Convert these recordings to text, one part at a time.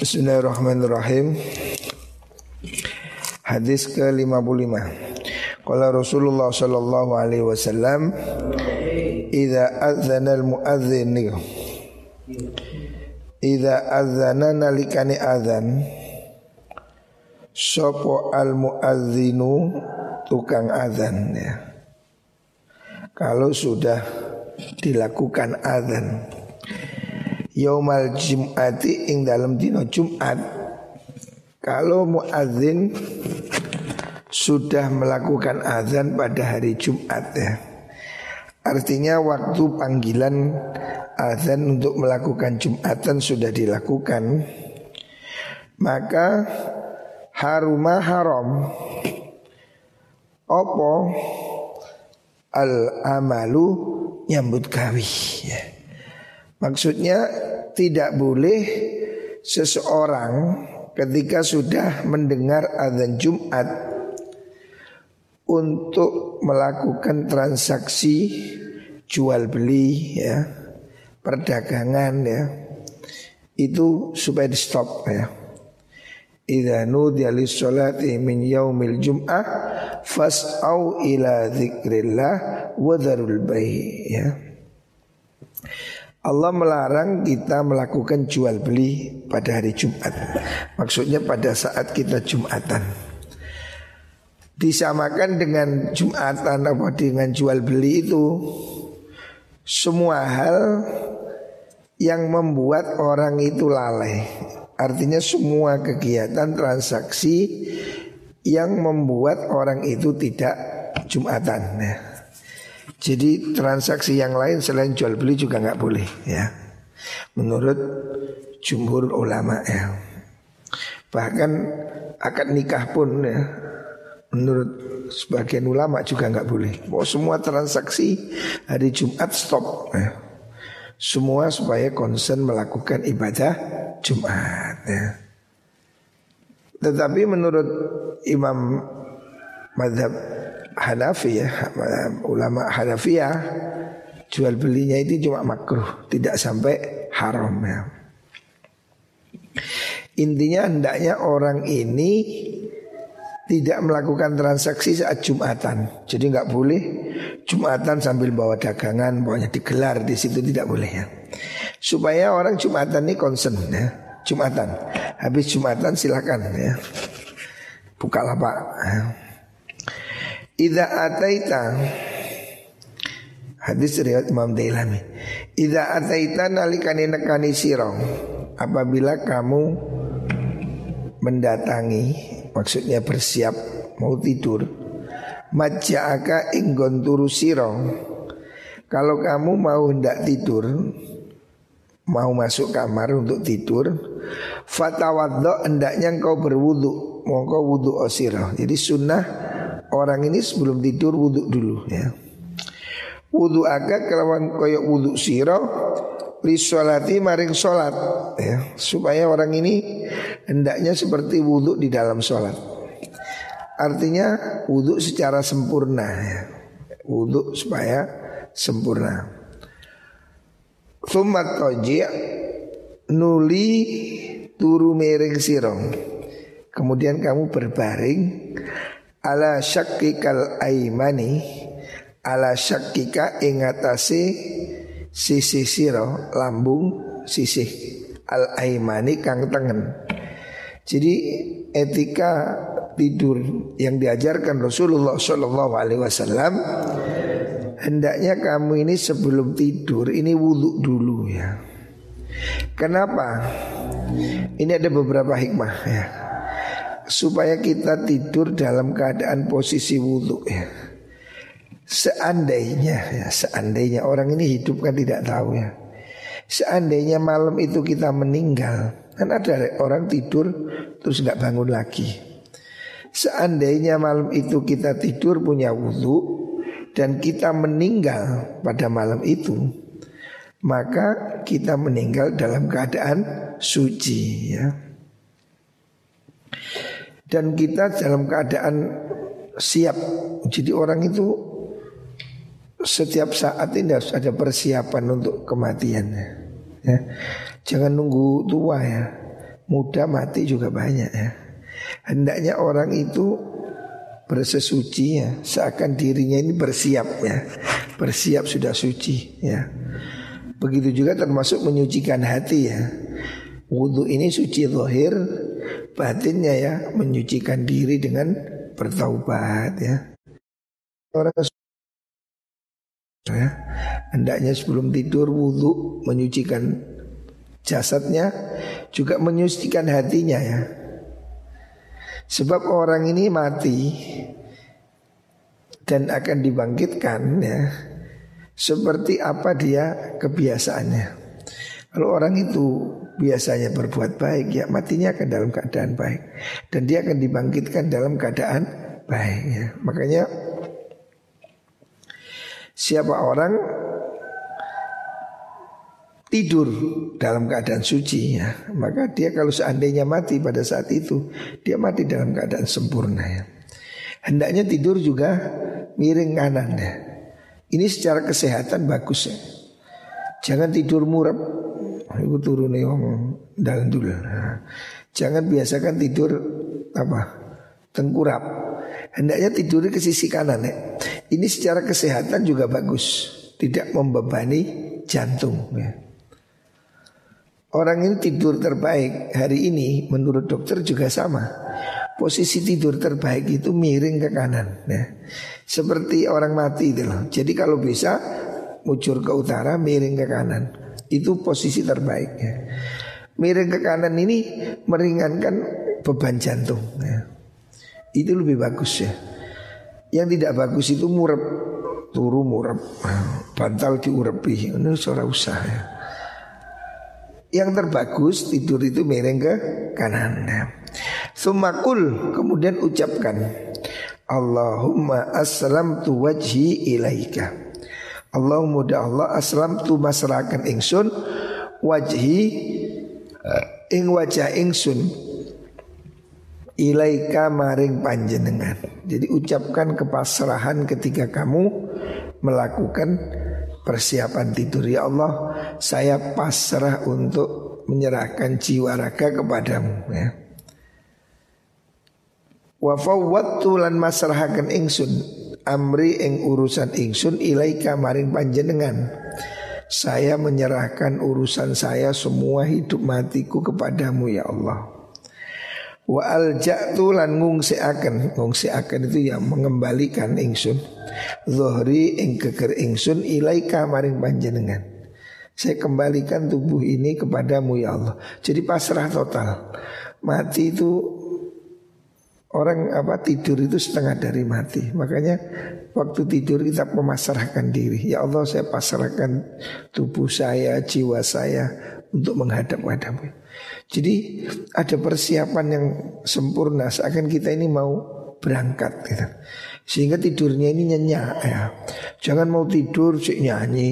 Bismillahirrahmanirrahim. Hadis ke-55 Qala Rasulullah sallallahu alaihi wasallam Idza adzana al-muadzin Idza adzana nalikani adzan Sopo al-muadzinu tukang adzan ya. Kalau sudah dilakukan adzan yaumal jum'ati ing dalam dino Jumat kalau muadzin sudah melakukan azan pada hari Jumat ya. Artinya waktu panggilan azan untuk melakukan Jumatan sudah dilakukan Maka haruma haram Opo al amalu nyambut gawi ya. Maksudnya tidak boleh seseorang ketika sudah mendengar azan Jumat untuk melakukan transaksi jual beli ya, perdagangan ya. Itu supaya di stop ya. Idza nudiya lis-salati min yaumil jum'ah fas'au ila dzikrillah wa dzarul bai' ya. Allah melarang kita melakukan jual beli pada hari Jumat. Maksudnya pada saat kita Jumatan. Disamakan dengan Jumatan apa dengan jual beli itu semua hal yang membuat orang itu lalai. Artinya semua kegiatan transaksi yang membuat orang itu tidak Jumatan. Jadi transaksi yang lain selain jual beli juga nggak boleh ya. Menurut jumhur ulama ya. Bahkan akad nikah pun ya menurut sebagian ulama juga nggak boleh. Mau semua transaksi hari Jumat stop ya. Semua supaya konsen melakukan ibadah Jumat ya. Tetapi menurut Imam Madhab Hanafi ya ulama Hanafiyah jual belinya itu cuma makruh tidak sampai haram ya. Intinya hendaknya orang ini tidak melakukan transaksi saat Jumatan. Jadi nggak boleh Jumatan sambil bawa dagangan, bawanya digelar di situ tidak boleh ya. Supaya orang Jumatan ini concern ya. Jumatan. Habis Jumatan silakan ya. Buka lapak. Ya. Idza ataita. Hadis riwayat Imam Dailami. Idza ataita nalikani nekani sirong Apabila kamu mendatangi Maksudnya bersiap mau tidur Maja'aka inggon turu sirong Kalau kamu mau hendak tidur Mau masuk kamar untuk tidur Fatawaddo hendaknya engkau berwudu kau wudu osiro Jadi sunnah orang ini sebelum tidur wudhu dulu ya. Wudhu agak kelawan koyok wudhu siro Risolati maring sholat ya, Supaya orang ini hendaknya seperti wudhu di dalam sholat Artinya wudhu secara sempurna ya. Wudhu supaya sempurna Sumat toji nuli turu miring sirong Kemudian kamu berbaring ala syakkikal aimani ala syakkika ingatasi sisi siro lambung sisi al aimani kang tengen jadi etika tidur yang diajarkan Rasulullah Shallallahu Alaihi Wasallam hendaknya kamu ini sebelum tidur ini wudhu dulu ya. Kenapa? Ini ada beberapa hikmah ya supaya kita tidur dalam keadaan posisi wudhu ya. Seandainya ya, seandainya orang ini hidup kan tidak tahu ya. Seandainya malam itu kita meninggal, kan ada orang tidur terus nggak bangun lagi. Seandainya malam itu kita tidur punya wudhu dan kita meninggal pada malam itu, maka kita meninggal dalam keadaan suci ya dan kita dalam keadaan siap. Jadi orang itu setiap saat ini harus ada persiapan untuk kematian. Ya. Jangan nunggu tua ya. muda mati juga banyak ya. Hendaknya orang itu bersesuci ya, seakan dirinya ini bersiap ya. Bersiap sudah suci ya. Begitu juga termasuk menyucikan hati ya. Wudhu ini suci zahir, batinnya ya menyucikan diri dengan bertaubat ya. Orang ya, hendaknya sebelum tidur wudhu menyucikan jasadnya juga menyucikan hatinya ya. Sebab orang ini mati dan akan dibangkitkan ya. Seperti apa dia kebiasaannya. Kalau orang itu biasanya berbuat baik ya matinya akan dalam keadaan baik dan dia akan dibangkitkan dalam keadaan baik ya. Makanya siapa orang tidur dalam keadaan suci ya, maka dia kalau seandainya mati pada saat itu dia mati dalam keadaan sempurna ya. Hendaknya tidur juga miring kanan ya. Ini secara kesehatan bagus ya. Jangan tidur murab Iku turun nih om dalam dulu. Nah, jangan biasakan tidur apa tengkurap. Hendaknya tidur ke sisi kanan ya. Ini secara kesehatan juga bagus, tidak membebani jantung. Ya. Orang ini tidur terbaik hari ini menurut dokter juga sama. Posisi tidur terbaik itu miring ke kanan ya. Seperti orang mati itu. Jadi kalau bisa mujur ke utara miring ke kanan. Itu posisi terbaiknya. Miring ke kanan ini meringankan beban jantung. Ya. Itu lebih bagus ya. Yang tidak bagus itu murep, turu murep, bantal diurepi. Ini suara usaha ya. Yang terbagus tidur itu miring ke kanan. Ya. Sumakul kemudian ucapkan Allahumma aslam tu wajhi ilaika. Allah muda Allah aslam tu masrakan ingsun wajhi uh, ing wajah ingsun ilaika maring panjenengan. Jadi ucapkan kepasrahan ketika kamu melakukan persiapan tidur ya Allah saya pasrah untuk menyerahkan jiwa raga kepadamu ya. Wa fawwattu lan masrahaken ingsun amri ing urusan ingsun ilaika maring panjenengan. Saya menyerahkan urusan saya semua hidup matiku kepadamu ya Allah. Wa alja'tu lan ngungsiaken, ngungsiaken itu ya mengembalikan ingsun. Zuhri ing keker ingsun ilaika maring panjenengan. Saya kembalikan tubuh ini kepadamu ya Allah. Jadi pasrah total. Mati itu Orang apa tidur itu setengah dari mati. Makanya waktu tidur kita memasrahkan diri. Ya Allah saya pasrahkan tubuh saya, jiwa saya Untuk menghadap padamu. Jadi ada persiapan yang sempurna. Seakan kita ini mau berangkat gitu. Sehingga tidurnya ini nyenyak ya. Jangan mau tidur si nyanyi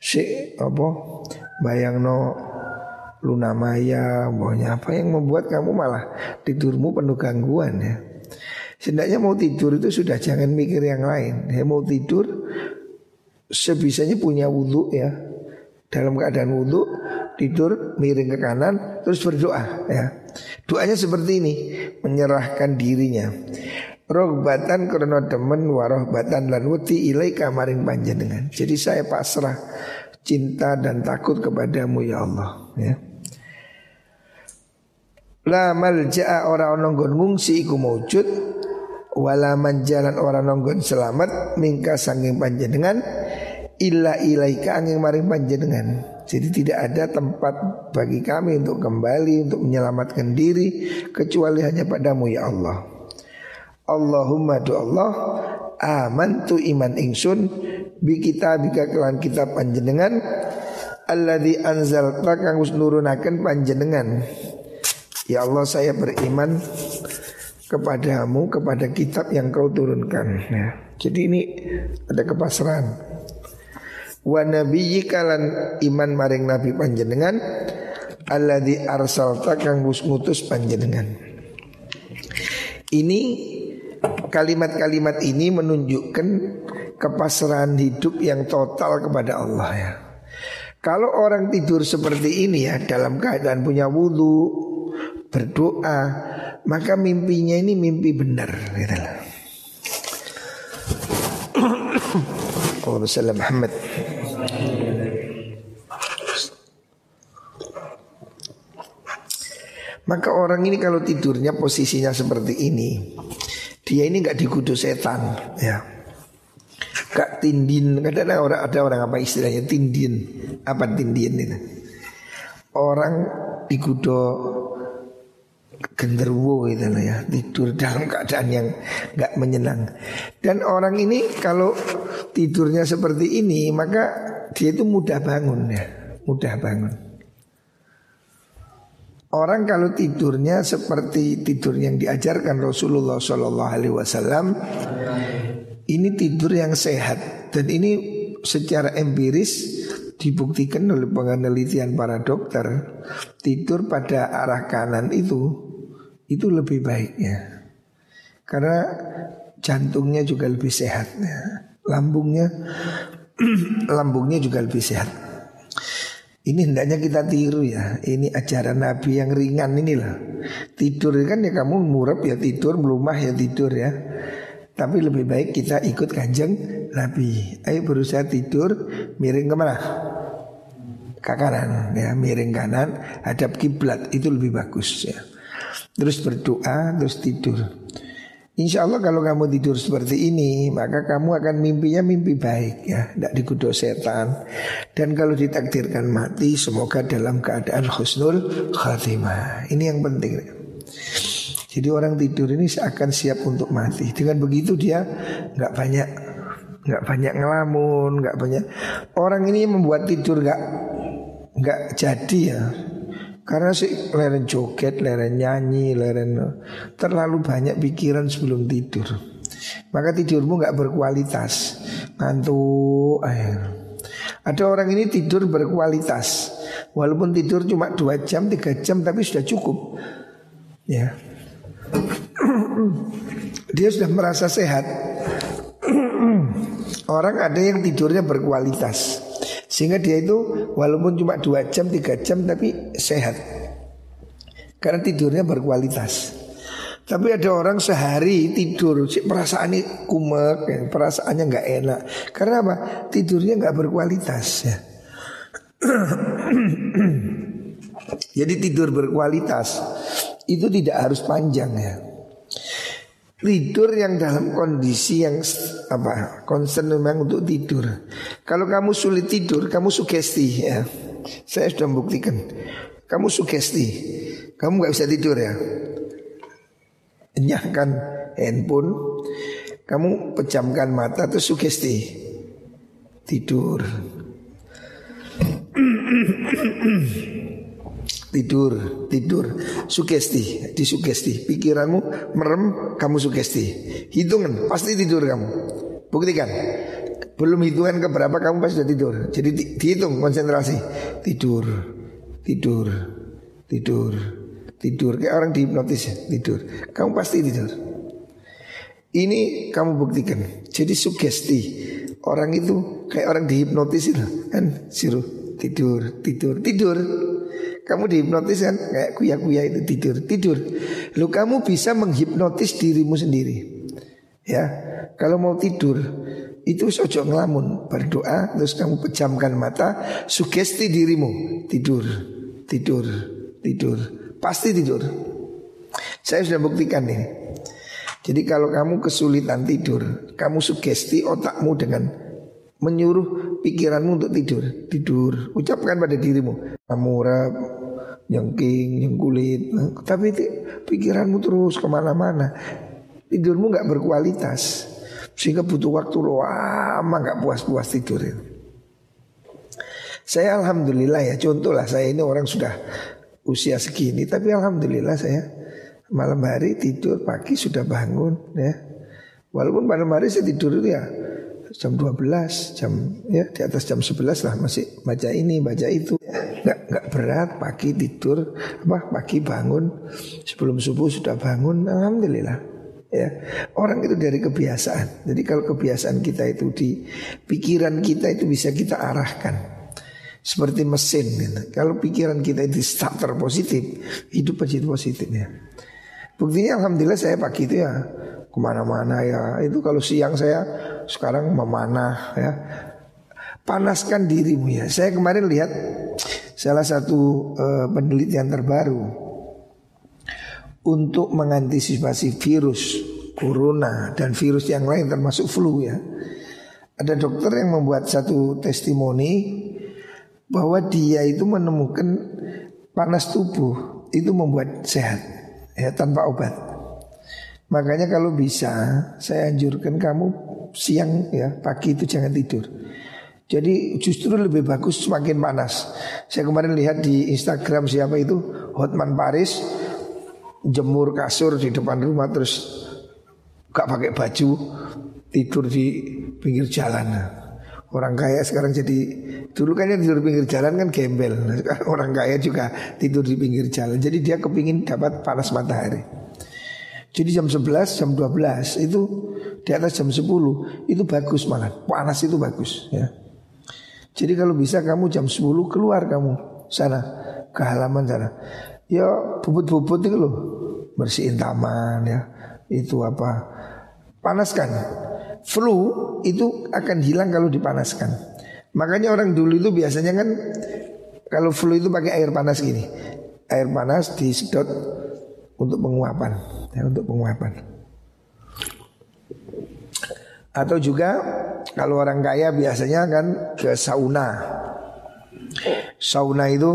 Si apa Bayang no Luna Maya, maunya apa yang membuat kamu malah tidurmu penuh gangguan ya. Setidaknya mau tidur itu sudah jangan mikir yang lain. Ya mau tidur sebisanya punya wudhu ya. Dalam keadaan wudhu tidur miring ke kanan terus berdoa ya. Doanya seperti ini, menyerahkan dirinya. Rohbatan karena demen warohbatan lan wuti ilaika maring panjenengan. Jadi saya pasrah cinta dan takut kepadamu ya Allah ya. La malja'a ora ana nggon ngungsi iku maujud wala manjalan ora nonggon selamat mingka sanging panjenengan illa ilaika angin maring panjenengan. Jadi tidak ada tempat bagi kami untuk kembali untuk menyelamatkan diri kecuali hanya padamu ya Allah. Allahumma do Allah aman tu iman ingsun bi kita bika kelan kitab panjenengan alladzi anzal kang nurunaken panjenengan Ya Allah saya beriman kepadamu kepada kitab yang kau turunkan. Ya. Jadi ini ada kepasrahan. Wa nabiyyika lan iman maring nabi panjenengan Alladhi arsalta kang ngutus panjenengan. Ini kalimat-kalimat ini menunjukkan kepasrahan hidup yang total kepada Allah ya. Kalau orang tidur seperti ini ya dalam keadaan punya wudhu berdoa, maka mimpinya ini mimpi benar gitu lah. Muhammad. Maka orang ini kalau tidurnya posisinya seperti ini, dia ini nggak digudu setan, ya. Gak tindin, kadang orang ada orang apa istilahnya tindin, apa tindin itu? Orang digudo genderuwo gitu loh ya. Tidur dalam keadaan yang nggak menyenang. Dan orang ini kalau tidurnya seperti ini maka dia itu mudah bangun ya. Mudah bangun. Orang kalau tidurnya seperti tidur yang diajarkan Rasulullah Shallallahu Alaihi Wasallam ini tidur yang sehat. Dan ini secara empiris dibuktikan oleh penelitian para dokter tidur pada arah kanan itu itu lebih baiknya. Karena jantungnya juga lebih sehat. Ya. lambungnya lambungnya juga lebih sehat. Ini hendaknya kita tiru ya. Ini ajaran Nabi yang ringan inilah tidur kan ya kamu murab ya tidur melumah ya tidur ya. Tapi lebih baik kita ikut kanjeng Nabi. Ayo berusaha tidur miring ke mana ke kanan ya miring kanan hadap kiblat. Itu lebih bagus ya Terus berdoa, terus tidur. Insya Allah kalau kamu tidur seperti ini Maka kamu akan mimpinya mimpi baik ya. Tidak dikudo setan. Dan kalau ditakdirkan mati Semoga dalam keadaan khusnul khatimah. Ini yang penting. Jadi orang tidur ini seakan siap untuk mati. Dengan begitu dia nggak banyak nggak banyak ngelamun, nggak banyak. Orang ini membuat tidur nggak nggak jadi ya karena sih leren joget, leren nyanyi, leren terlalu banyak pikiran sebelum tidur. Maka tidurmu nggak berkualitas, ngantuk air. Ada orang ini tidur berkualitas, walaupun tidur cuma dua jam, tiga jam, tapi sudah cukup. Ya, dia sudah merasa sehat. Orang ada yang tidurnya berkualitas. Sehingga dia itu walaupun cuma dua jam, tiga jam tapi sehat. Karena tidurnya berkualitas. Tapi ada orang sehari tidur, perasaannya kumek, ya, perasaannya nggak enak. Karena apa? Tidurnya nggak berkualitas ya. Jadi tidur berkualitas itu tidak harus panjang ya. Tidur yang dalam kondisi yang apa concern memang untuk tidur. Kalau kamu sulit tidur, kamu sugesti ya. Saya sudah membuktikan. Kamu sugesti, kamu nggak bisa tidur ya. Nyahkan handphone, kamu pejamkan mata terus sugesti tidur. tidur, tidur, sugesti, disugesti, pikiranmu merem, kamu sugesti, hitungan pasti tidur kamu, buktikan, belum hitungan keberapa kamu pasti sudah tidur, jadi di, dihitung konsentrasi, tidur, tidur, tidur, tidur, kayak orang dihipnotis ya, tidur, kamu pasti tidur. Ini kamu buktikan, jadi sugesti. Orang itu kayak orang dihipnotis itu kan, siru tidur, tidur, tidur. Kamu dihipnotis kan kayak kuya-kuya itu tidur, tidur. Lu kamu bisa menghipnotis dirimu sendiri. Ya, kalau mau tidur itu sojo ngelamun, berdoa terus kamu pejamkan mata, sugesti dirimu, tidur, tidur, tidur, pasti tidur. Saya sudah buktikan ini. Jadi kalau kamu kesulitan tidur, kamu sugesti otakmu dengan menyuruh pikiranmu untuk tidur, tidur. Ucapkan pada dirimu, kamu nyengking, nyengkulit. Tapi itu, pikiranmu terus ke mana-mana. Tidurmu nggak berkualitas. Sehingga butuh waktu lama nggak puas-puas tidur. Saya alhamdulillah ya contoh lah saya ini orang sudah usia segini tapi alhamdulillah saya malam hari tidur pagi sudah bangun ya. Walaupun malam hari saya tidur itu ya jam 12 jam ya di atas jam 11 lah masih baca ini baca itu nggak nggak berat pagi tidur apa pagi bangun sebelum subuh sudah bangun alhamdulillah ya orang itu dari kebiasaan jadi kalau kebiasaan kita itu di pikiran kita itu bisa kita arahkan seperti mesin gitu. Kalau pikiran kita itu starter positif, hidup positif ya. Buktinya alhamdulillah saya pagi itu ya ke mana-mana ya. Itu kalau siang saya sekarang memanah ya. Panaskan dirimu ya. Saya kemarin lihat salah satu uh, penelitian terbaru untuk mengantisipasi virus corona dan virus yang lain termasuk flu ya. Ada dokter yang membuat satu testimoni bahwa dia itu menemukan panas tubuh itu membuat sehat ya tanpa obat. Makanya kalau bisa saya anjurkan kamu siang ya pagi itu jangan tidur. Jadi justru lebih bagus semakin panas. Saya kemarin lihat di Instagram siapa itu? Hotman Paris. Jemur kasur di depan rumah terus gak pakai baju tidur di pinggir jalan. Orang kaya sekarang jadi Dulu kan tidur pinggir jalan kan gembel. Nah, orang kaya juga tidur di pinggir jalan. Jadi dia kepingin dapat panas matahari. Jadi jam 11, jam 12 Itu di atas jam 10 Itu bagus malah. Panas itu bagus ya Jadi kalau bisa kamu jam 10 keluar kamu Sana Ke halaman sana Ya bubut-bubut itu loh Bersihin taman ya Itu apa Panaskan flu itu akan hilang kalau dipanaskan. Makanya orang dulu itu biasanya kan kalau flu itu pakai air panas gini. Air panas disedot untuk penguapan, ya, untuk penguapan. Atau juga kalau orang kaya biasanya kan ke sauna. Sauna itu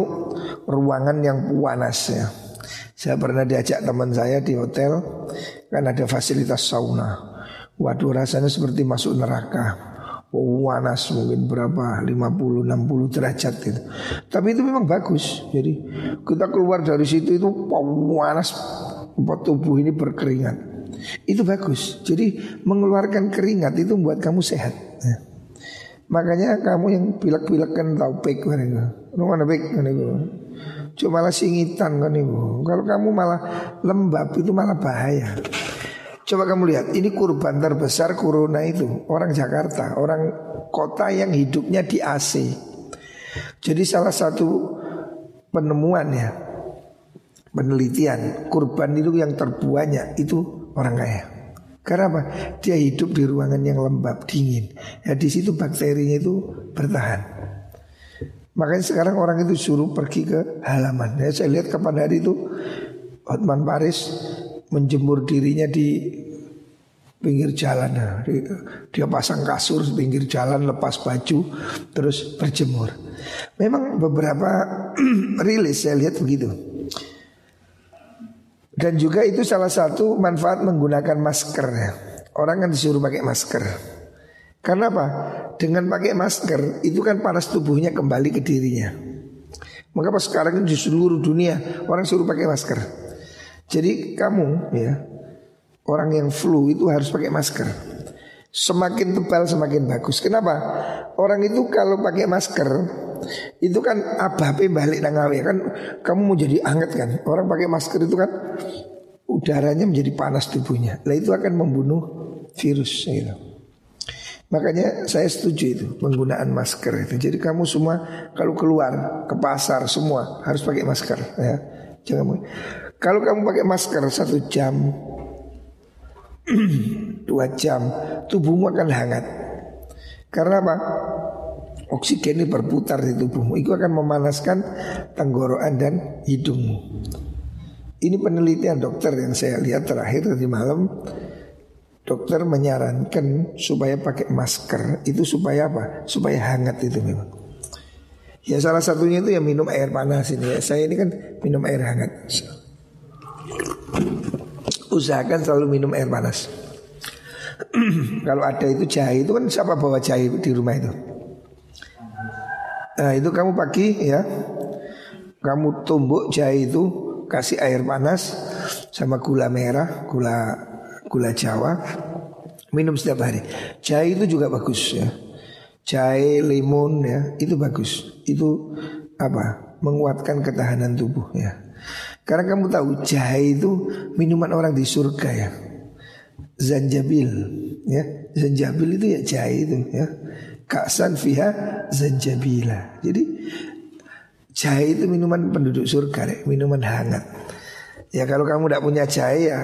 ruangan yang panas ya. Saya pernah diajak teman saya di hotel kan ada fasilitas sauna. Waduh rasanya seperti masuk neraka Panas mungkin berapa 50 60 derajat itu. Tapi itu memang bagus. Jadi kita keluar dari situ itu panas tubuh ini berkeringat. Itu bagus. Jadi mengeluarkan keringat itu membuat kamu sehat. Ya. Makanya kamu yang pilek-pilek kan tahu pek kan kan itu. Cuma malah singitan kan itu. Kalau kamu malah lembab itu malah bahaya. Coba kamu lihat, ini kurban terbesar corona itu orang Jakarta, orang kota yang hidupnya di AC. Jadi salah satu penemuan ya, penelitian kurban itu yang terbanyak itu orang kaya. Karena apa? Dia hidup di ruangan yang lembab, dingin. Ya di situ bakterinya itu bertahan. Makanya sekarang orang itu suruh pergi ke halaman. Ya, saya lihat kapan hari itu Hotman Paris menjemur dirinya di pinggir jalan. Nah, dia pasang kasur di pinggir jalan, lepas baju, terus berjemur. Memang beberapa rilis saya lihat begitu. Dan juga itu salah satu manfaat menggunakan masker. Ya. Orang kan disuruh pakai masker. Karena apa? Dengan pakai masker itu kan panas tubuhnya kembali ke dirinya. Pas sekarang di seluruh dunia orang suruh pakai masker. Jadi kamu ya orang yang flu itu harus pakai masker. Semakin tebal semakin bagus. Kenapa? Orang itu kalau pakai masker itu kan abape balik nangawe kan kamu mau jadi hangat kan. Orang pakai masker itu kan udaranya menjadi panas tubuhnya. Lah itu akan membunuh virus gitu. Makanya saya setuju itu penggunaan masker itu. Jadi kamu semua kalau keluar ke pasar semua harus pakai masker ya. Jangan kalau kamu pakai masker satu jam dua jam tubuhmu akan hangat. Karena apa? Oksigen ini berputar di tubuhmu. Itu akan memanaskan tenggorokan dan hidungmu. Ini penelitian dokter yang saya lihat terakhir tadi malam. Dokter menyarankan supaya pakai masker itu supaya apa? Supaya hangat itu memang. Ya salah satunya itu ya minum air panas ini ya. Saya ini kan minum air hangat usahakan selalu minum air panas. Kalau ada itu jahe itu kan siapa bawa jahe di rumah itu? Nah itu kamu pagi ya, kamu tumbuk jahe itu kasih air panas sama gula merah, gula gula Jawa, minum setiap hari. Jahe itu juga bagus ya. Jahe, limun ya, itu bagus. Itu apa? Menguatkan ketahanan tubuh ya. Karena kamu tahu jahe itu minuman orang di surga ya. Zanjabil ya. Zanjabil itu ya jahe itu ya. Kaksan fiha zanjabila. Jadi jahe itu minuman penduduk surga, minuman hangat. Ya kalau kamu tidak punya jahe ya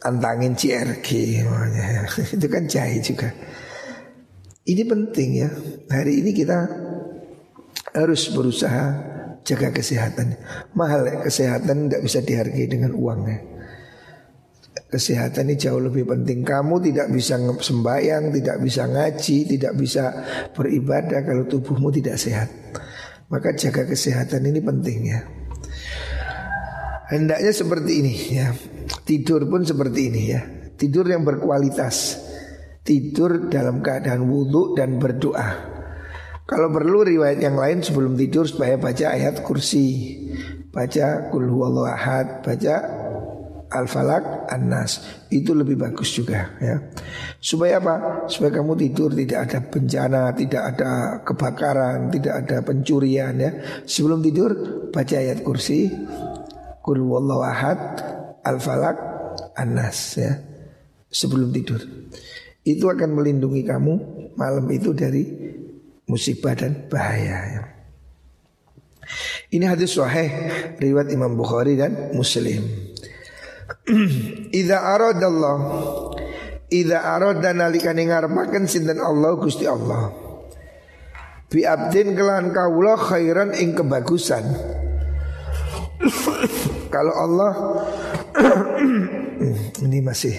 antangin CRG itu kan jahe juga. Ini penting ya. Hari ini kita harus berusaha jaga kesehatan. Mahal ya, kesehatan tidak bisa dihargai dengan uang ya. Kesehatan ini jauh lebih penting. Kamu tidak bisa sembahyang, tidak bisa ngaji, tidak bisa beribadah kalau tubuhmu tidak sehat. Maka jaga kesehatan ini penting ya. Hendaknya seperti ini ya. Tidur pun seperti ini ya. Tidur yang berkualitas. Tidur dalam keadaan wudhu dan berdoa. Kalau perlu riwayat yang lain sebelum tidur supaya baca ayat kursi, baca kul ahad, baca Al-Falak, An-Nas Itu lebih bagus juga ya Supaya apa? Supaya kamu tidur tidak ada bencana Tidak ada kebakaran Tidak ada pencurian ya Sebelum tidur baca ayat kursi Kul ahad Al-Falak, An-Nas ya Sebelum tidur Itu akan melindungi kamu Malam itu dari musibah dan bahaya ya. Ini hadis sahih riwayat Imam Bukhari dan Muslim. Idza aradallah Idza arada nalikane ngarepaken sinten Allah Gusti Allah. Bi abdin kelan kawula khairan ing kebagusan. Kalau Allah ini masih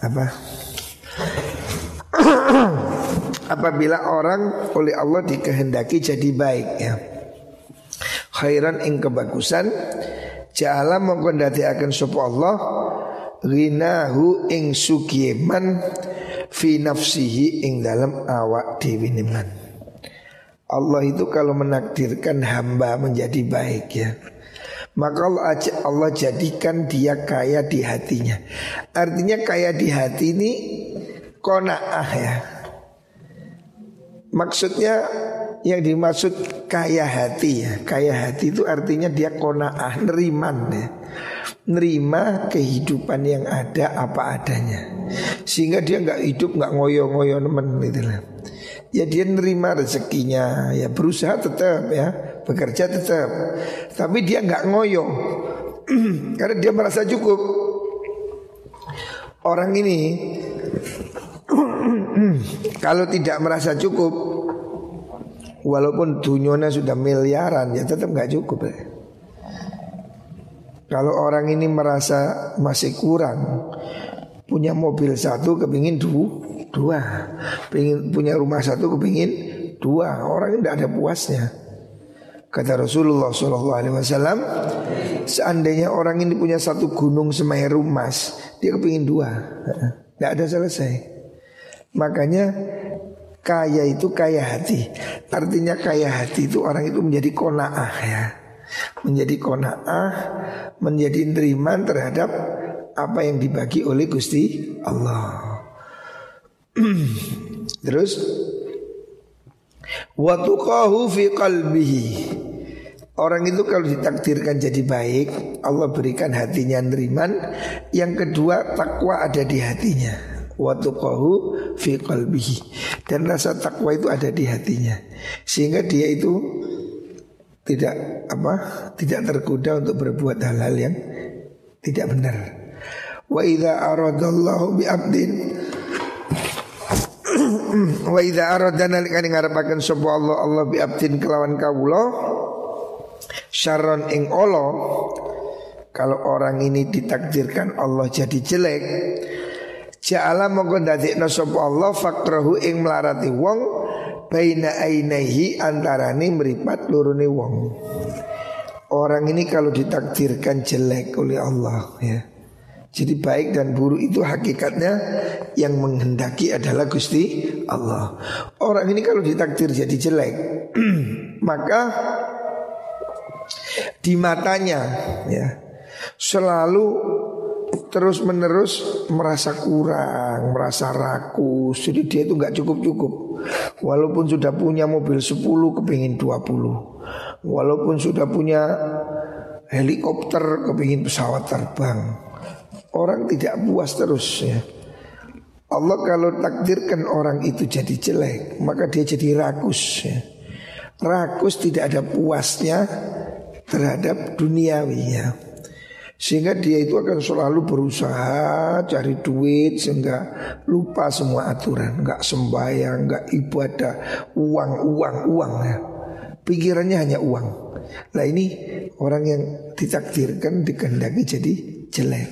apa? Apabila orang oleh Allah dikehendaki jadi baik ya. Khairan ing kebagusan Ja'ala mongko akan sapa Allah Rinahu ing sugiman Fi nafsihi ing dalam awak dewi niman Allah itu kalau menakdirkan hamba menjadi baik ya. Maka Allah, Allah jadikan dia kaya di hatinya. Artinya kaya di hati ini Kona'ah ya. Maksudnya yang dimaksud kaya hati ya. Kaya hati itu artinya dia kona'ah Neriman ya. Nerima kehidupan yang ada apa adanya. Sehingga dia nggak hidup nggak ngoyo-ngoyo nemen gitu lah. Ya dia nerima rezekinya Ya berusaha tetap ya Bekerja tetap. Tapi dia nggak ngoyo. Karena dia merasa cukup. Orang ini Kalau tidak merasa cukup Walaupun dunyanya sudah miliaran ya tetap nggak cukup ya. Kalau orang ini merasa masih kurang Punya mobil satu kepingin dua, dua. Pengen, Punya rumah satu kepingin dua. Orang ini tidak ada puasnya. Kata Rasulullah SAW Seandainya orang ini punya satu gunung Semeru emas Dia kepingin dua. Tidak ada selesai. Makanya Kaya itu kaya hati. Artinya kaya hati itu orang itu menjadi kona'ah ya. Menjadi kona'ah Menjadi neriman terhadap Apa yang dibagi oleh Gusti Allah. Terus Watuqahu fi qalbihi. Orang itu kalau ditakdirkan jadi baik Allah berikan hatinya neriman. Yang kedua takwa ada di hatinya watuqahu fi qalbihi. Dan rasa takwa itu ada di hatinya. Sehingga dia itu tidak apa tidak tergoda untuk berbuat hal-hal yang tidak benar. Wa idza aradallahu bi abdin wa idza arada nalikane ngarepaken sapa Allah Allah bi abdin kelawan kawula syarron ing Allah kalau orang ini ditakdirkan Allah jadi jelek Ja'ala mongko ndadekno sapa Allah fakrahu ing melarati wong baina ainaihi antarane meripat lurune wong. Orang ini kalau ditakdirkan jelek oleh Allah ya. Jadi baik dan buruk itu hakikatnya yang menghendaki adalah Gusti Allah. Orang ini kalau ditakdir jadi jelek, maka di matanya ya selalu terus menerus merasa kurang, merasa rakus. Jadi dia itu nggak cukup-cukup. Walaupun sudah punya mobil 10 kepingin 20. Walaupun sudah punya helikopter kepingin pesawat terbang. Orang tidak puas terus ya. Allah kalau takdirkan orang itu jadi jelek Maka dia jadi rakus ya. Rakus tidak ada puasnya terhadap duniawi ya. Sehingga dia itu akan selalu berusaha cari duit sehingga lupa semua aturan, nggak sembahyang, nggak ibadah, uang, uang, uang ya. Pikirannya hanya uang. Lah ini orang yang ditakdirkan dikehendaki jadi jelek.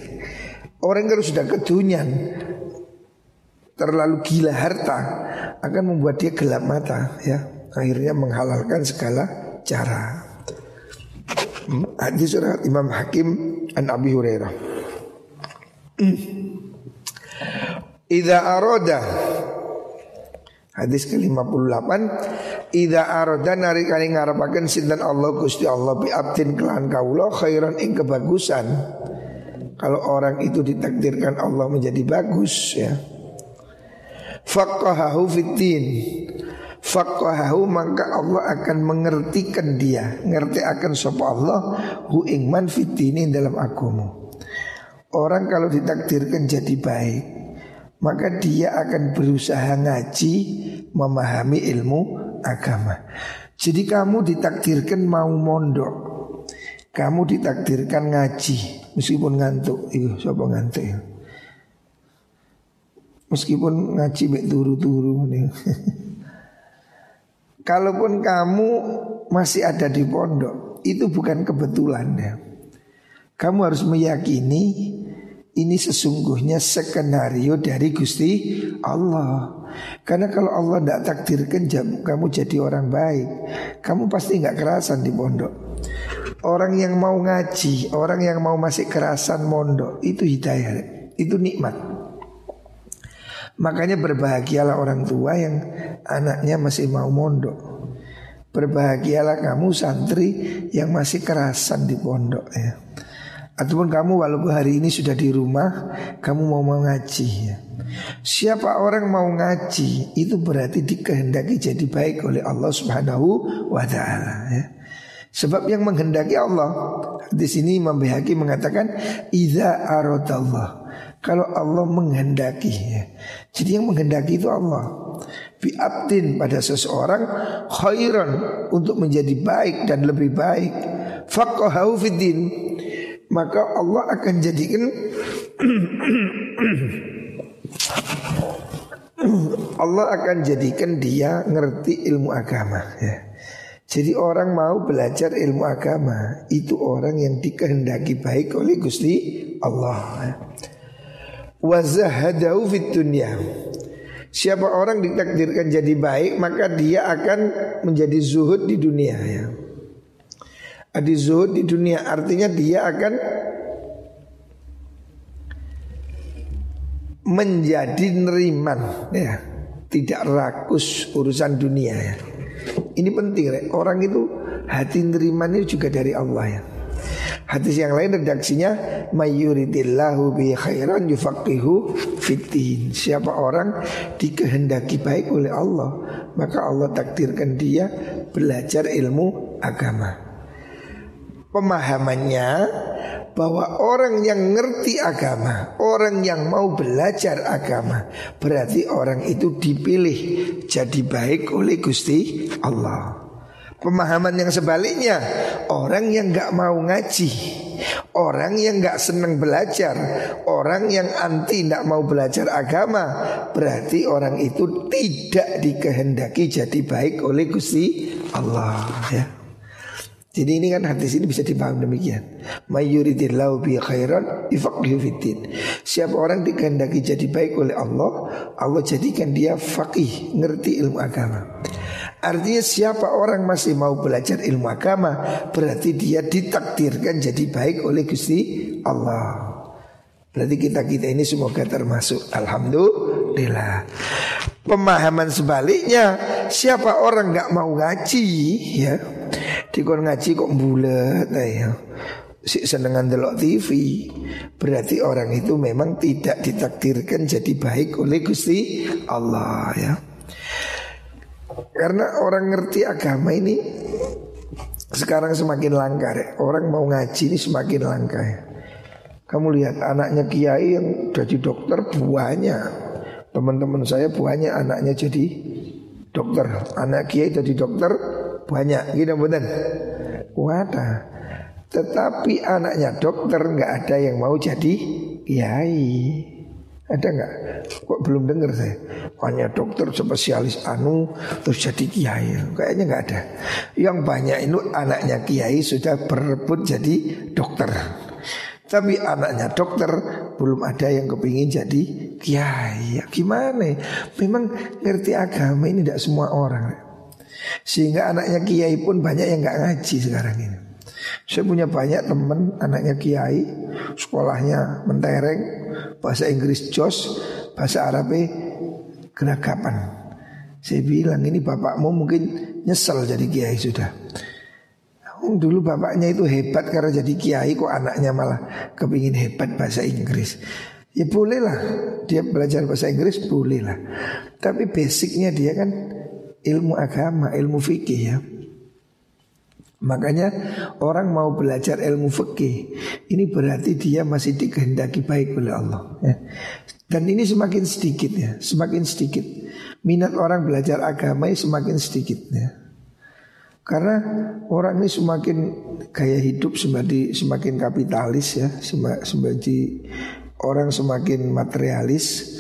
Orang kalau sudah kedunyan terlalu gila harta akan membuat dia gelap mata ya. Akhirnya menghalalkan segala cara. Hadis surat Imam Hakim an Abi Hurairah. Idza aroda Hadis ke-58 Idza aroda nari kali ngarapaken sinten Allah Gusti Allah bi abdin kelan kawula khairan ing kebagusan. Kalau orang itu ditakdirkan Allah menjadi bagus ya. Faqahahu fiddin Faqahahu maka Allah akan mengertikan dia. Ngerti akan sapa Allah Hu ingman fitini dalam agama Orang kalau ditakdirkan jadi baik Maka dia akan berusaha ngaji Memahami ilmu agama. Jadi kamu ditakdirkan mau mondok Kamu ditakdirkan ngaji Meskipun ngantuk. Iya siapa ngantuk ya? Meskipun ngaji mek turu-turu Kalaupun kamu masih ada di pondok, itu bukan kebetulan ya. Kamu harus meyakini ini sesungguhnya skenario dari Gusti Allah. Karena kalau Allah tidak takdirkan kamu jadi orang baik, kamu pasti nggak kerasan di pondok. Orang yang mau ngaji, orang yang mau masih kerasan mondok, itu hidayah, itu nikmat. Makanya berbahagialah orang tua yang anaknya masih mau mondok. Berbahagialah kamu santri yang masih kerasan di pondok ya. Ataupun kamu walaupun hari ini sudah di rumah, kamu mau mengaji ya. Siapa orang mau ngaji itu berarti dikehendaki jadi baik oleh Allah Subhanahu wa taala ya. Sebab yang menghendaki Allah di sini Imam Bihaki mengatakan idza aradallah kalau Allah menghendaki ya. Jadi yang menghendaki itu Allah. Bi'abdin pada seseorang khairan untuk menjadi baik dan lebih baik. Faqahahu fiddin Maka Allah akan jadikan Allah akan jadikan dia ngerti ilmu agama ya. Jadi orang mau belajar ilmu agama Itu orang yang dikehendaki baik oleh Gusti Allah ya wazahadahu fit dunya. Siapa orang ditakdirkan jadi baik maka dia akan menjadi zuhud di dunia ya. Adi zuhud di dunia artinya dia akan menjadi neriman ya, tidak rakus urusan dunia ya. Ini penting, ya. orang itu hati nerimanya juga dari Allah ya. Hadis yang lain redaksinya mayuridillahu bi khairan yufaqihu fitin. Siapa orang dikehendaki baik oleh Allah, maka Allah takdirkan dia belajar ilmu agama. Pemahamannya bahwa orang yang ngerti agama, orang yang mau belajar agama, berarti orang itu dipilih jadi baik oleh Gusti Allah. Pemahaman yang sebaliknya Orang yang gak mau ngaji Orang yang gak senang belajar Orang yang anti gak mau belajar agama Berarti orang itu tidak dikehendaki jadi baik oleh Gusti Allah ya. Jadi ini kan hadis ini bisa dipaham demikian. Mayuridillahu bi khairan fiddin. Siapa orang dikehendaki jadi baik oleh Allah, Allah jadikan dia faqih, ngerti ilmu agama. Artinya siapa orang masih mau belajar ilmu agama Berarti dia ditakdirkan jadi baik oleh Gusti Allah. Berarti kita-kita ini semoga termasuk Alhamdulillah. Pemahaman sebaliknya Siapa orang nggak mau ngaji ya? Dikon ngaji kok bulat ya. Si senengan delok TV berarti orang itu memang tidak ditakdirkan jadi baik oleh Gusti Allah ya karena orang ngerti agama ini sekarang semakin langka ya. Orang mau ngaji ini semakin langka ya. Kamu lihat anaknya kiai yang jadi dokter buahnya Teman-teman saya banyak anaknya jadi dokter. Anak kiai jadi dokter banyak. Gitu benar. Wadah. Tetapi anaknya dokter nggak ada yang mau jadi kiai. Ada nggak? Kok belum dengar saya? Hanya dokter spesialis anu terus jadi kiai. Kayaknya nggak ada. Yang banyak itu anaknya kiai sudah berebut jadi dokter. Tapi anaknya dokter belum ada yang kepingin jadi kiai. Ya, gimana? Memang ngerti agama ini tidak semua orang. Sehingga anaknya kiai pun banyak yang nggak ngaji sekarang ini. Saya punya banyak teman anaknya kiai, sekolahnya mentereng, bahasa Inggris jos, bahasa Arab geragapan. Saya bilang ini bapakmu mungkin nyesel jadi kiai sudah. Dulu bapaknya itu hebat karena jadi kiai kok anaknya malah kepingin hebat bahasa Inggris. Ya bolehlah dia belajar bahasa Inggris bolehlah. Tapi basicnya dia kan ilmu agama, ilmu fikih ya. Makanya orang mau belajar ilmu fikih Ini berarti dia masih dikehendaki baik oleh Allah ya. Dan ini semakin sedikit ya. Semakin sedikit. Minat orang belajar agama ini semakin sedikit ya. Karena orang ini semakin gaya hidup semakin, semakin kapitalis ya. Semakin orang semakin materialis.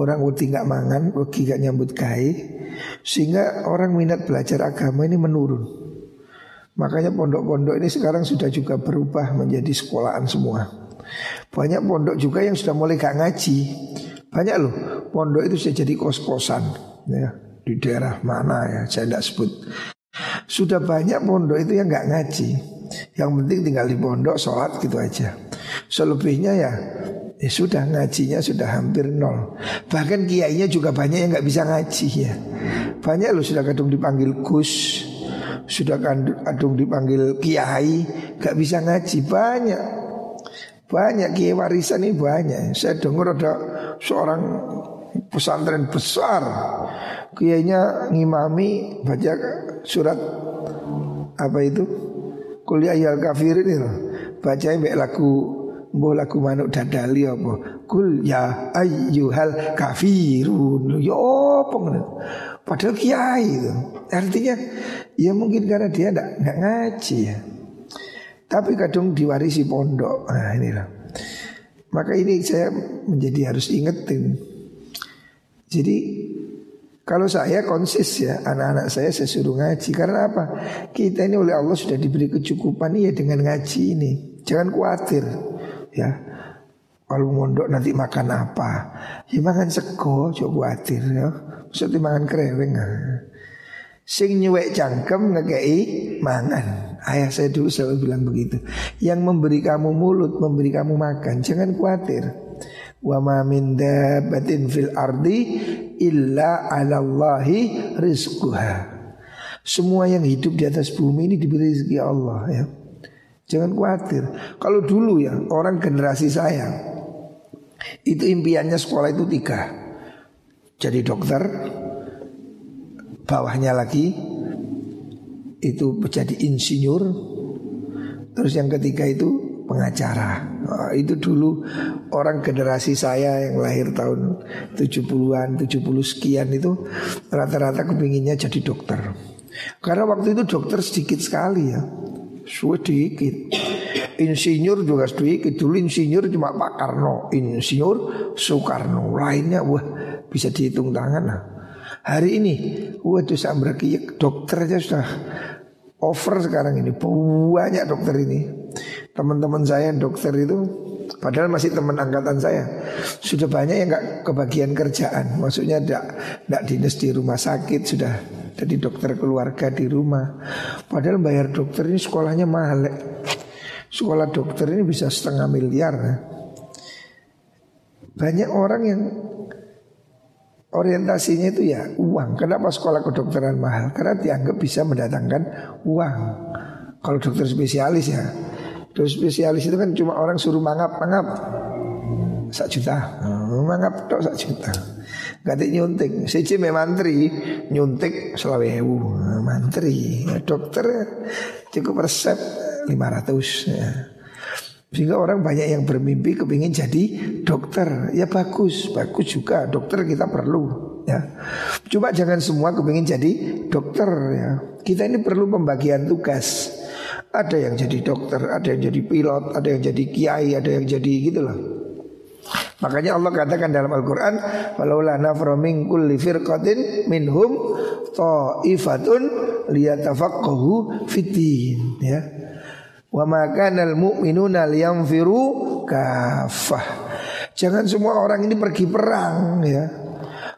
Orang udah nggak mangan, udah gak nyambut kai Sehingga orang minat belajar agama ini menurun Makanya pondok-pondok ini sekarang sudah juga berubah menjadi sekolahan semua. Banyak pondok juga yang sudah mulai gak ngaji. Banyak loh pondok itu sudah jadi kos-kosan ya di daerah mana ya saya tidak sebut. Sudah banyak pondok itu yang gak ngaji. Yang penting tinggal di pondok sholat gitu aja. Selebihnya ya Ya sudah ngajinya sudah hampir nol Bahkan kiainya juga banyak yang nggak bisa ngaji ya Banyak loh sudah kadung dipanggil Gus sudah kadung dipanggil kiai gak bisa ngaji. Banyak. Banyak kiai warisan ini banyak. Saya dengar ada seorang pesantren besar. Kiainya ngimami baca surat apa itu? Kuliah yal kafirin itu baca mbak lagu Mbah lagu manuk dadali apa? Kul ya ayyuhal kafirun. Ya apa Padahal kiai itu. Artinya ya mungkin karena dia enggak, enggak ngaji ya. Tapi kadang diwarisi pondok. Nah inilah. Maka ini saya menjadi harus ingetin. Jadi kalau saya konsis ya Anak-anak saya saya suruh ngaji. Karena apa? Kita ini oleh Allah sudah diberi kecukupan ya dengan ngaji ini. Jangan khawatir ya kalau mondok nanti makan apa? Ya makan sego coba khawatir ya. Maksudnya makan kereweng sing nyuwek cangkem ngekei mangan. Ayah saya dulu selalu bilang begitu. Yang memberi kamu mulut memberi kamu makan jangan khawatir wa ma min dabbatin fil ardi illa 'ala Allahi rizquha. Semua yang hidup di atas bumi ini diberi rezeki Allah ya. Jangan khawatir. Kalau dulu ya orang generasi saya itu impiannya sekolah itu tiga. Jadi dokter, bawahnya lagi itu menjadi insinyur, terus yang ketiga itu pengacara. Oh, itu dulu orang generasi saya yang lahir tahun 70-an, 70 sekian itu rata-rata kepinginnya jadi dokter. Karena waktu itu dokter sedikit sekali ya. Sedikit Insinyur juga sedikit Dulu insinyur cuma Pak Karno. Insinyur Soekarno. Lainnya wah bisa dihitung tangan nah. Hari ini Waduh sambraki dokter aja sudah Over sekarang ini. Banyak dokter ini. Teman-teman saya dokter itu Padahal masih teman angkatan saya. Sudah banyak yang gak kebagian kerjaan. Maksudnya tidak dinas di rumah sakit Sudah jadi dokter keluarga di rumah. Padahal bayar dokter ini sekolahnya mahal. Sekolah dokter ini bisa setengah miliar. Banyak orang yang orientasinya itu ya uang. Kenapa sekolah kedokteran mahal? Karena dianggap bisa mendatangkan uang. Kalau dokter spesialis ya. Dokter spesialis itu kan cuma orang suruh mangap, mangap. Sak juta. Mangap tok sak juta. Ganti nyuntik Siji me mantri Nyuntik selawewu nah, Mantri ya, Dokter cukup resep 500 ya. Sehingga orang banyak yang bermimpi kepingin jadi dokter. Ya bagus, bagus juga. Dokter kita perlu ya. Coba jangan semua kepingin jadi dokter ya. Kita ini perlu pembagian tugas. Ada yang jadi dokter, ada yang jadi pilot, ada yang jadi kiai, ada yang jadi gitu loh. Makanya Allah katakan dalam Al-Quran Walaula nafra kulli minhum ta'ifatun liyatafaqahu fitin ya Wa makanal mu'minuna liyanfiru kafah. Jangan semua orang ini pergi perang ya.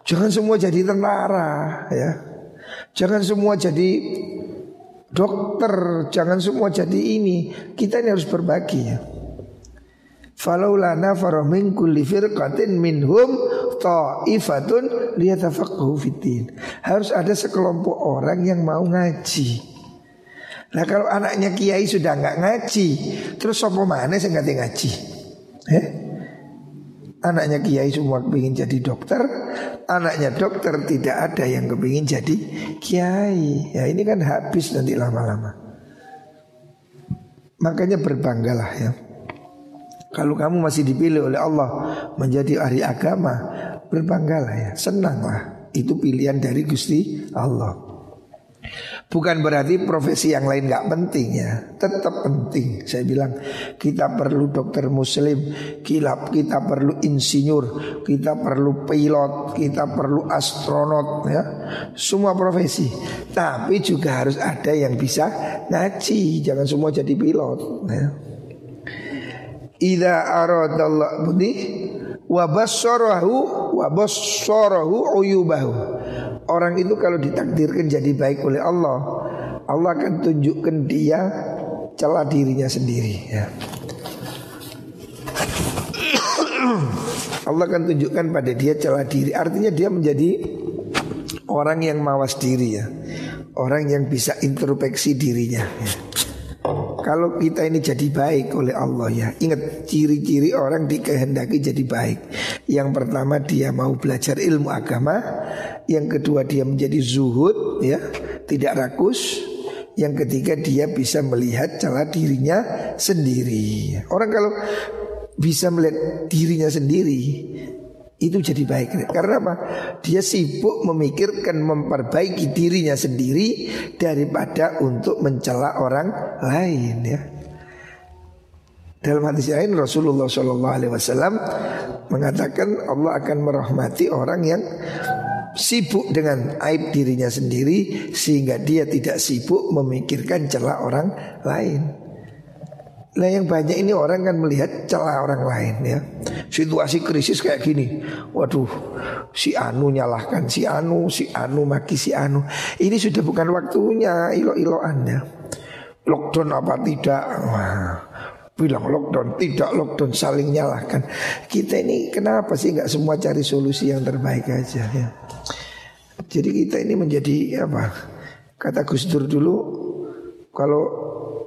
Jangan semua jadi tentara ya. Jangan semua jadi dokter, jangan semua jadi ini. Kita ini harus berbagi ya. Falaula nafara min kulli firqatin minhum ta'ifatun liyatafaqahu fitin. Harus ada sekelompok orang yang mau ngaji. Nah kalau anaknya kiai sudah nggak ngaji, terus sopo mana saya nggak ngaji? Eh? Anaknya kiai semua kepingin jadi dokter, anaknya dokter tidak ada yang kepingin jadi kiai. Ya ini kan habis nanti lama-lama. Makanya berbanggalah ya. Kalau kamu masih dipilih oleh Allah menjadi ahli agama, berbanggalah ya, senanglah. Itu pilihan dari Gusti Allah. Bukan berarti profesi yang lain nggak penting ya, tetap penting. Saya bilang kita perlu dokter muslim, kita, kita perlu insinyur, kita perlu pilot, kita perlu astronot ya, semua profesi. Tapi juga harus ada yang bisa ngaji, jangan semua jadi pilot. Ya. Ida aradallah budi wabassarahu uyubahu Orang itu kalau ditakdirkan jadi baik oleh Allah Allah akan tunjukkan dia celah dirinya sendiri ya. Allah akan tunjukkan pada dia celah diri Artinya dia menjadi orang yang mawas diri ya Orang yang bisa introspeksi dirinya ya. Kalau kita ini jadi baik oleh Allah ya. Ingat ciri-ciri orang dikehendaki jadi baik. Yang pertama dia mau belajar ilmu agama. Yang kedua dia menjadi zuhud ya Tidak rakus. Yang ketiga dia bisa melihat celah dirinya sendiri. Orang kalau bisa melihat dirinya sendiri itu jadi baik. Karena apa? Dia sibuk memikirkan memperbaiki dirinya sendiri daripada untuk mencela orang lain ya. Dalam hadis lain Rasulullah Shallallahu Alaihi Wasallam mengatakan Allah akan merahmati orang yang sibuk dengan aib dirinya sendiri sehingga dia tidak sibuk memikirkan celah orang lain. Nah yang banyak ini orang kan melihat celah orang lain ya. Situasi krisis kayak gini. Waduh si Anu nyalahkan si Anu Si Anu maki si Anu. Ini sudah bukan waktunya ilo-iloan ya. Lockdown apa tidak? Wah, Bilang lockdown tidak lockdown saling nyalahkan. Kita ini kenapa sih nggak semua cari solusi yang terbaik aja ya? Jadi kita ini menjadi apa Kata Gus Dur dulu Kalau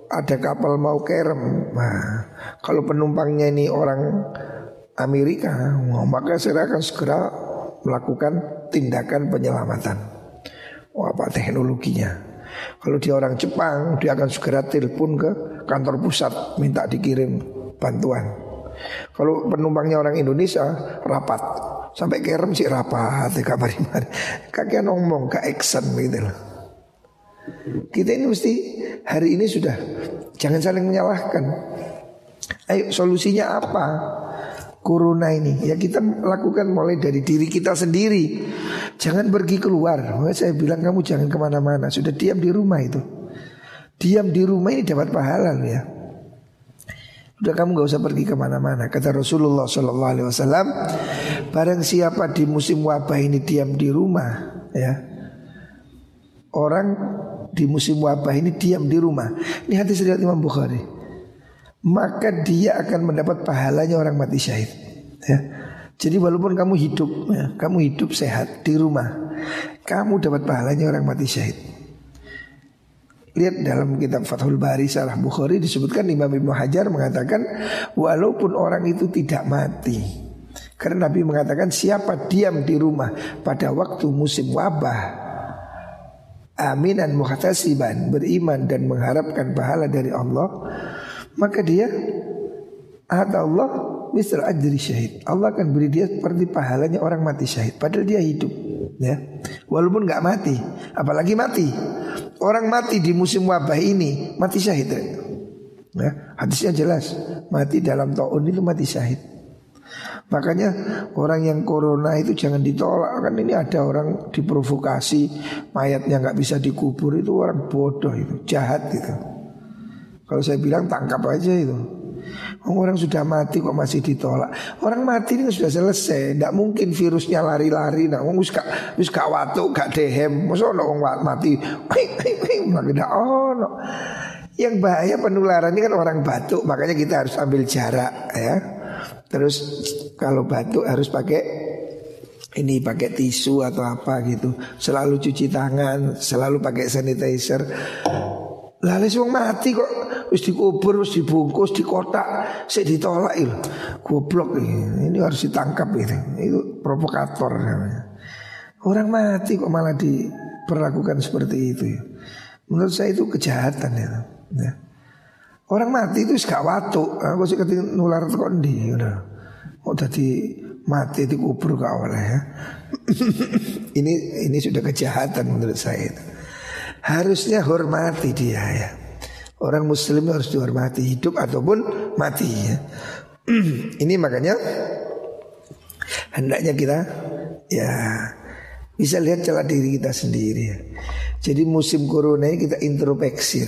ada kapal mau kerem. Nah, kalau penumpangnya ini orang Amerika, maka saya akan segera melakukan tindakan penyelamatan. Oh, apa teknologinya? Kalau dia orang Jepang, dia akan segera telepon ke kantor pusat minta dikirim bantuan. Kalau penumpangnya orang Indonesia rapat sampai kerem sih rapat, kabar Kakek ngomong ke action gitu loh. Kita ini mesti hari ini sudah jangan saling menyalahkan. Ayo solusinya apa? Corona ini. Ya kita lakukan mulai dari diri kita sendiri. Jangan pergi keluar. Makanya Saya bilang kamu jangan ke mana-mana. Sudah diam di rumah itu. Diam di rumah ini dapat pahala ya. Udah kamu gak usah pergi ke mana-mana. Kata Rasulullah SAW Barang siapa di musim wabah ini diam di rumah ya Orang di musim wabah ini diam di rumah. Ini hadis riwayat Imam Bukhari. Maka dia akan mendapat pahalanya orang mati syahid. Ya. Jadi walaupun kamu hidup, ya, kamu hidup sehat di rumah, kamu dapat pahalanya orang mati syahid. Lihat dalam kitab Fathul Bari Salah Bukhari disebutkan Imam Ibnu Hajar mengatakan walaupun orang itu tidak mati karena Nabi mengatakan siapa diam di rumah pada waktu musim wabah aminan muhtasiban beriman dan mengharapkan pahala dari Allah maka dia Allah misal ajri syahid. Allah akan beri dia seperti pahalanya orang mati syahid. Padahal dia hidup, ya. Walaupun nggak mati, apalagi mati. Orang mati di musim wabah ini mati syahid. Ya, hadisnya jelas, mati dalam taun itu mati syahid. Makanya orang yang corona itu jangan ditolak kan ini ada orang diprovokasi mayatnya nggak bisa dikubur itu orang bodoh itu jahat itu. Kalau saya bilang tangkap aja itu. Orang sudah mati kok masih ditolak. Orang mati ini sudah selesai. Tidak mungkin virusnya lari-lari. Nah, wong wis gak wis gak watu, gak dehem. Masa orang mati. Tidak ono. Yang bahaya penularan ini kan orang batuk, makanya kita harus ambil jarak ya. Terus kalau batuk harus pakai ini pakai tisu atau apa gitu. Selalu cuci tangan, selalu pakai sanitizer. Lalu wong mati kok wis dikubur, wis dibungkus, di kotak, saya ditolak itu. Goblok ini. ini harus ditangkap itu. Itu provokator namanya. Orang mati kok malah diperlakukan seperti itu. Menurut saya itu kejahatan ya. ya. Orang mati itu gak watu. Aku sih ketika nular kok ndi udah. Oh tadi mati dikubur gak oleh ya. ini ini sudah kejahatan menurut saya itu. Harusnya hormati dia ya. Orang muslim harus dihormati hidup ataupun mati ya. Ini makanya hendaknya kita ya bisa lihat celah diri kita sendiri ya. Jadi musim corona ini kita introspeksi.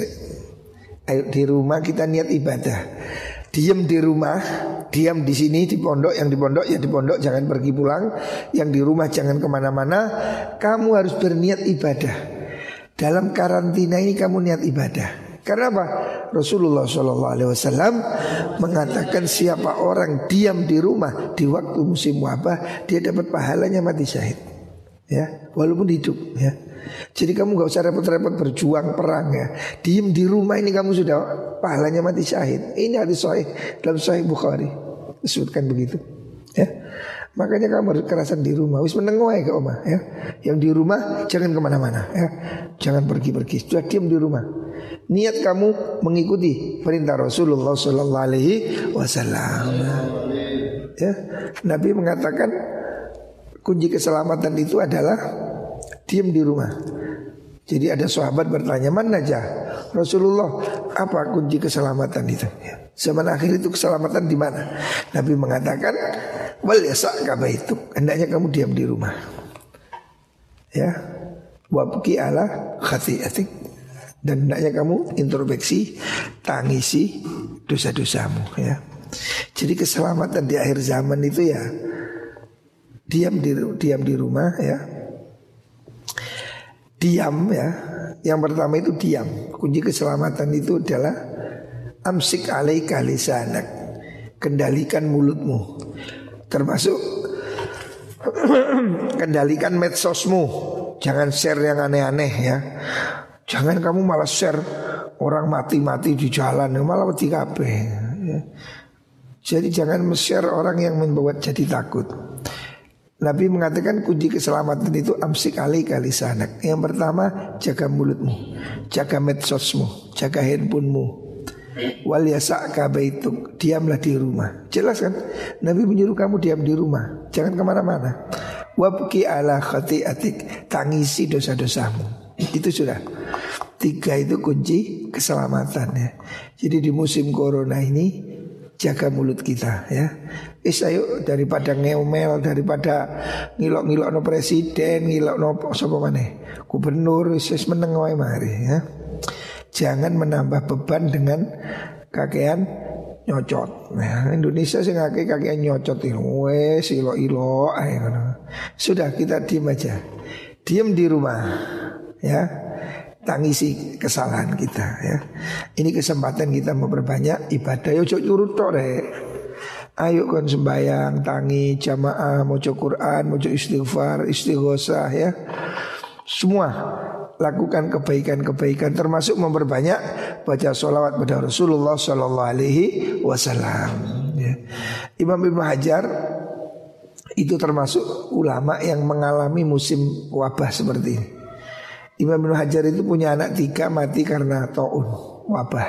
Ayo di rumah kita niat ibadah. Diam di rumah, diam di sini di pondok, yang di pondok ya di pondok jangan pergi pulang, yang di rumah jangan ke mana-mana. Kamu harus berniat ibadah. Dalam karantina ini kamu niat ibadah. Karena apa? Rasulullah Shallallahu Alaihi Wasallam mengatakan siapa orang diam di rumah di waktu musim wabah dia dapat pahalanya mati syahid. Ya, walaupun hidup. Ya. Jadi kamu gak usah repot-repot berjuang perang ya. Diam di rumah ini kamu sudah pahalanya mati syahid. Ini hadis sahih dalam Sahih Bukhari disebutkan begitu. Ya. Makanya kamu harus kerasan di rumah. Wis menengok ke oma ya. Yang di rumah jangan ke mana-mana ya. Jangan pergi-pergi. Sudah diam di rumah. Niat kamu mengikuti perintah Rasulullah Sallallahu Alaihi Wasallam. Ya, Nabi mengatakan kunci keselamatan itu adalah diam di rumah. Jadi ada sahabat bertanya mana aja Rasulullah apa kunci keselamatan itu? Ya. Zaman akhir itu keselamatan di mana? Nabi mengatakan Wal yasa itu Hendaknya kamu diam di rumah Ya Wabki ala khati'atik Dan hendaknya kamu introspeksi Tangisi dosa-dosamu ya Jadi keselamatan di akhir zaman itu ya Diam di, diam di rumah ya Diam ya Yang pertama itu diam Kunci keselamatan itu adalah Amsik alaika lisanak Kendalikan mulutmu Termasuk kendalikan medsosmu. Jangan share yang aneh-aneh ya. Jangan kamu malah share orang mati-mati di jalan malah mati kabeh. Ya. Jadi jangan share orang yang membuat jadi takut. Nabi mengatakan kunci keselamatan itu amsik kali kali sanak. Yang pertama jaga mulutmu, jaga medsosmu, jaga handphonemu, Wal yasa'ka baituk. Diamlah di rumah. Jelas kan? Nabi menyuruh kamu diam di rumah. Jangan ke mana-mana. Wabki ala khati'atik. Tangisi dosa-dosamu. Itu sudah. Tiga itu kunci keselamatan ya. Jadi di musim corona ini Jaga mulut kita ya Is ayo daripada ngeomel Daripada ngilok-ngilok no presiden Ngilok no sopa mana Gubernur Is meneng mari ya Jangan menambah beban dengan kakean nyocot. Nah, Indonesia sih ngake kakean nyocot itu. Wes ilo-ilo Sudah kita diem aja. Diem di rumah ya. Tangisi kesalahan kita ya. Ini kesempatan kita memperbanyak ibadah. Yo cok curut Ayo kon sembayang, tangi, jamaah, mau Quran, mau istighfar, istighosah ya. Semua lakukan kebaikan-kebaikan termasuk memperbanyak baca sholawat pada Rasulullah Shallallahu Alaihi Wasallam. Ya. Imam Ibn Hajar itu termasuk ulama yang mengalami musim wabah seperti ini. Imam Ibn Hajar itu punya anak tiga mati karena taun wabah.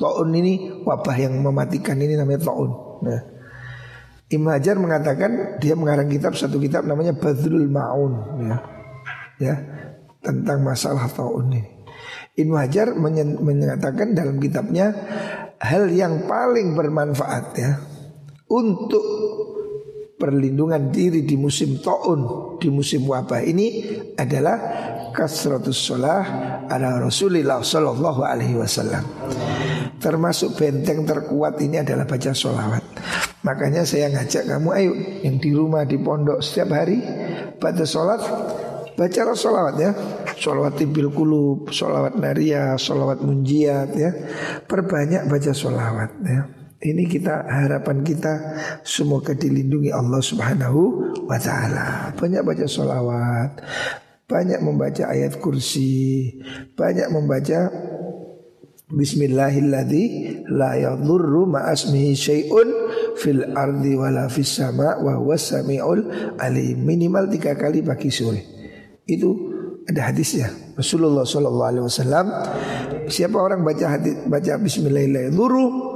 Taun ini wabah yang mematikan ini namanya taun. Nah, Ibn Hajar mengatakan dia mengarang kitab satu kitab namanya Badrul Maun ya. Ya, tentang masalah taun ini. Ibn Hajar menyatakan dalam kitabnya hal yang paling bermanfaat ya untuk perlindungan diri di musim taun, di musim wabah ini adalah kasratus sholah ala Rasulillah sallallahu alaihi wasallam. Termasuk benteng terkuat ini adalah baca sholawat. Makanya saya ngajak kamu ayo yang di rumah di pondok setiap hari baca sholat baca sholawat ya Sholawat tibil kulub, sholawat naria, sholawat munjiat ya Perbanyak baca sholawat ya ini kita harapan kita semoga dilindungi Allah Subhanahu wa taala. Banyak baca sholawat, banyak membaca ayat kursi, banyak membaca Bismillahilladzi la yadhurru ma'asmihi syai'un fil ardi wala sama wa huwas samiul alim. Minimal tiga kali pagi sore. Itu ada hadisnya. Rasulullah sallallahu alaihi wasallam siapa orang baca hadis baca bismillahirrahmanirrahim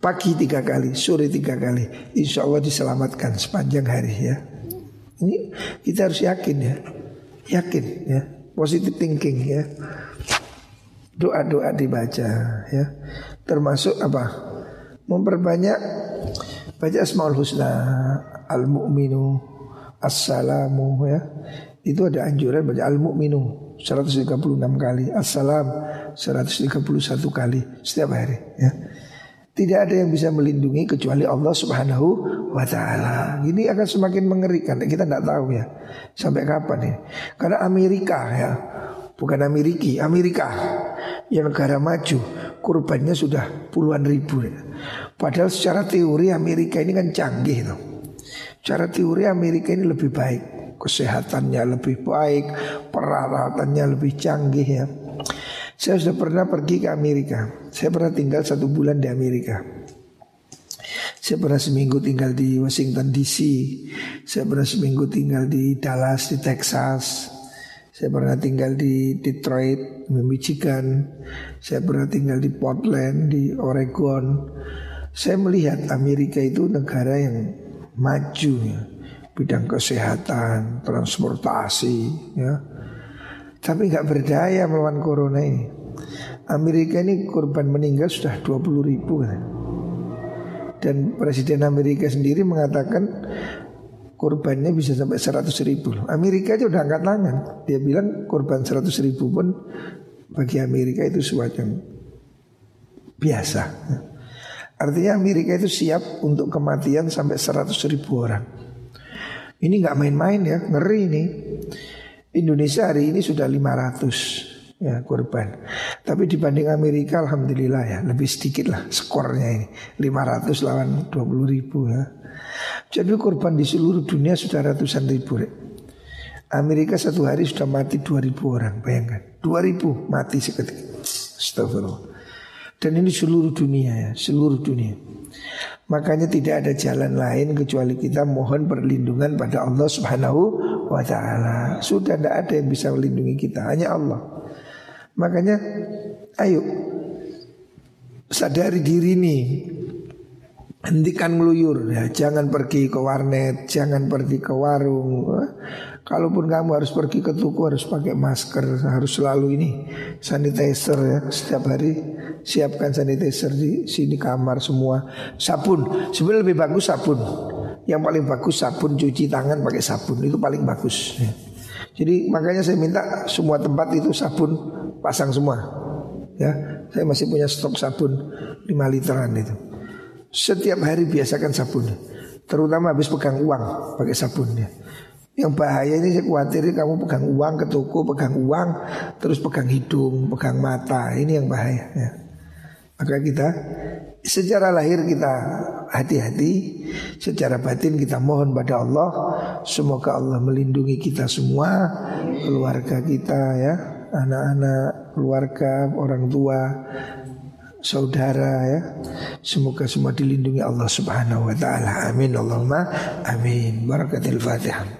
pagi tiga kali, sore tiga kali, insya Allah diselamatkan sepanjang hari ya. Ini kita harus yakin ya, yakin ya, positive thinking ya doa-doa dibaca ya. Termasuk apa? Memperbanyak baca Asmaul Husna, Al-Mu'minu, Assalamu ya. Itu ada anjuran baca Al-Mu'minu 136 kali, Assalam 131 kali setiap hari ya. Tidak ada yang bisa melindungi kecuali Allah Subhanahu wa taala. Ini akan semakin mengerikan. Kita tidak tahu ya sampai kapan ini. Karena Amerika ya, bukan Ameriki, Amerika yang negara maju kurbannya sudah puluhan ribu Padahal secara teori Amerika ini kan canggih tuh. Secara teori Amerika ini lebih baik Kesehatannya lebih baik Peralatannya lebih canggih ya Saya sudah pernah pergi ke Amerika Saya pernah tinggal satu bulan di Amerika saya pernah seminggu tinggal di Washington DC Saya pernah seminggu tinggal di Dallas, di Texas saya pernah tinggal di Detroit, di Michigan. Saya pernah tinggal di Portland, di Oregon. Saya melihat Amerika itu negara yang maju ya. Bidang kesehatan, transportasi ya. Tapi nggak berdaya melawan corona ini. Amerika ini korban meninggal sudah 20 ribu. Dan Presiden Amerika sendiri mengatakan korbannya bisa sampai 100 ribu Amerika aja udah angkat tangan. Dia bilang korban 100 ribu pun bagi Amerika itu yang biasa. Artinya Amerika itu siap untuk kematian sampai 100 ribu orang. Ini nggak main-main ya, ngeri ini Indonesia hari ini sudah 500 ya korban. Tapi dibanding Amerika alhamdulillah ya lebih sedikit lah skornya ini 500 lawan 20 ribu ya. Jadi korban di seluruh dunia sudah ratusan ribu rek. Amerika satu hari sudah mati 2000 orang Bayangkan 2000 mati seketika Astagfirullah Dan ini seluruh dunia ya Seluruh dunia Makanya tidak ada jalan lain Kecuali kita mohon perlindungan pada Allah subhanahu wa ta'ala. Sudah tidak ada yang bisa melindungi kita Hanya Allah. Makanya ayo Sadari diri nih Hentikan meluyur ya, jangan pergi ke warnet, jangan pergi ke warung. Kalaupun kamu harus pergi ke toko harus pakai masker, harus selalu ini sanitizer ya. Setiap hari siapkan sanitizer di sini kamar semua. Sabun, sebenarnya lebih bagus sabun. Yang paling bagus sabun cuci tangan pakai sabun itu paling bagus. Ya. Jadi makanya saya minta semua tempat itu sabun pasang semua. Ya, saya masih punya stok sabun 5 literan itu. Setiap hari biasakan sabun Terutama habis pegang uang pakai sabunnya Yang bahaya ini saya khawatir kamu pegang uang ke toko Pegang uang terus pegang hidung, pegang mata Ini yang bahaya ya. Maka kita secara lahir kita hati-hati Secara batin kita mohon pada Allah Semoga Allah melindungi kita semua Keluarga kita ya Anak-anak, keluarga, orang tua saudara ya. Semoga semua dilindungi Allah Subhanahu wa taala. Amin Allahumma amin. Barakatil Fatihah.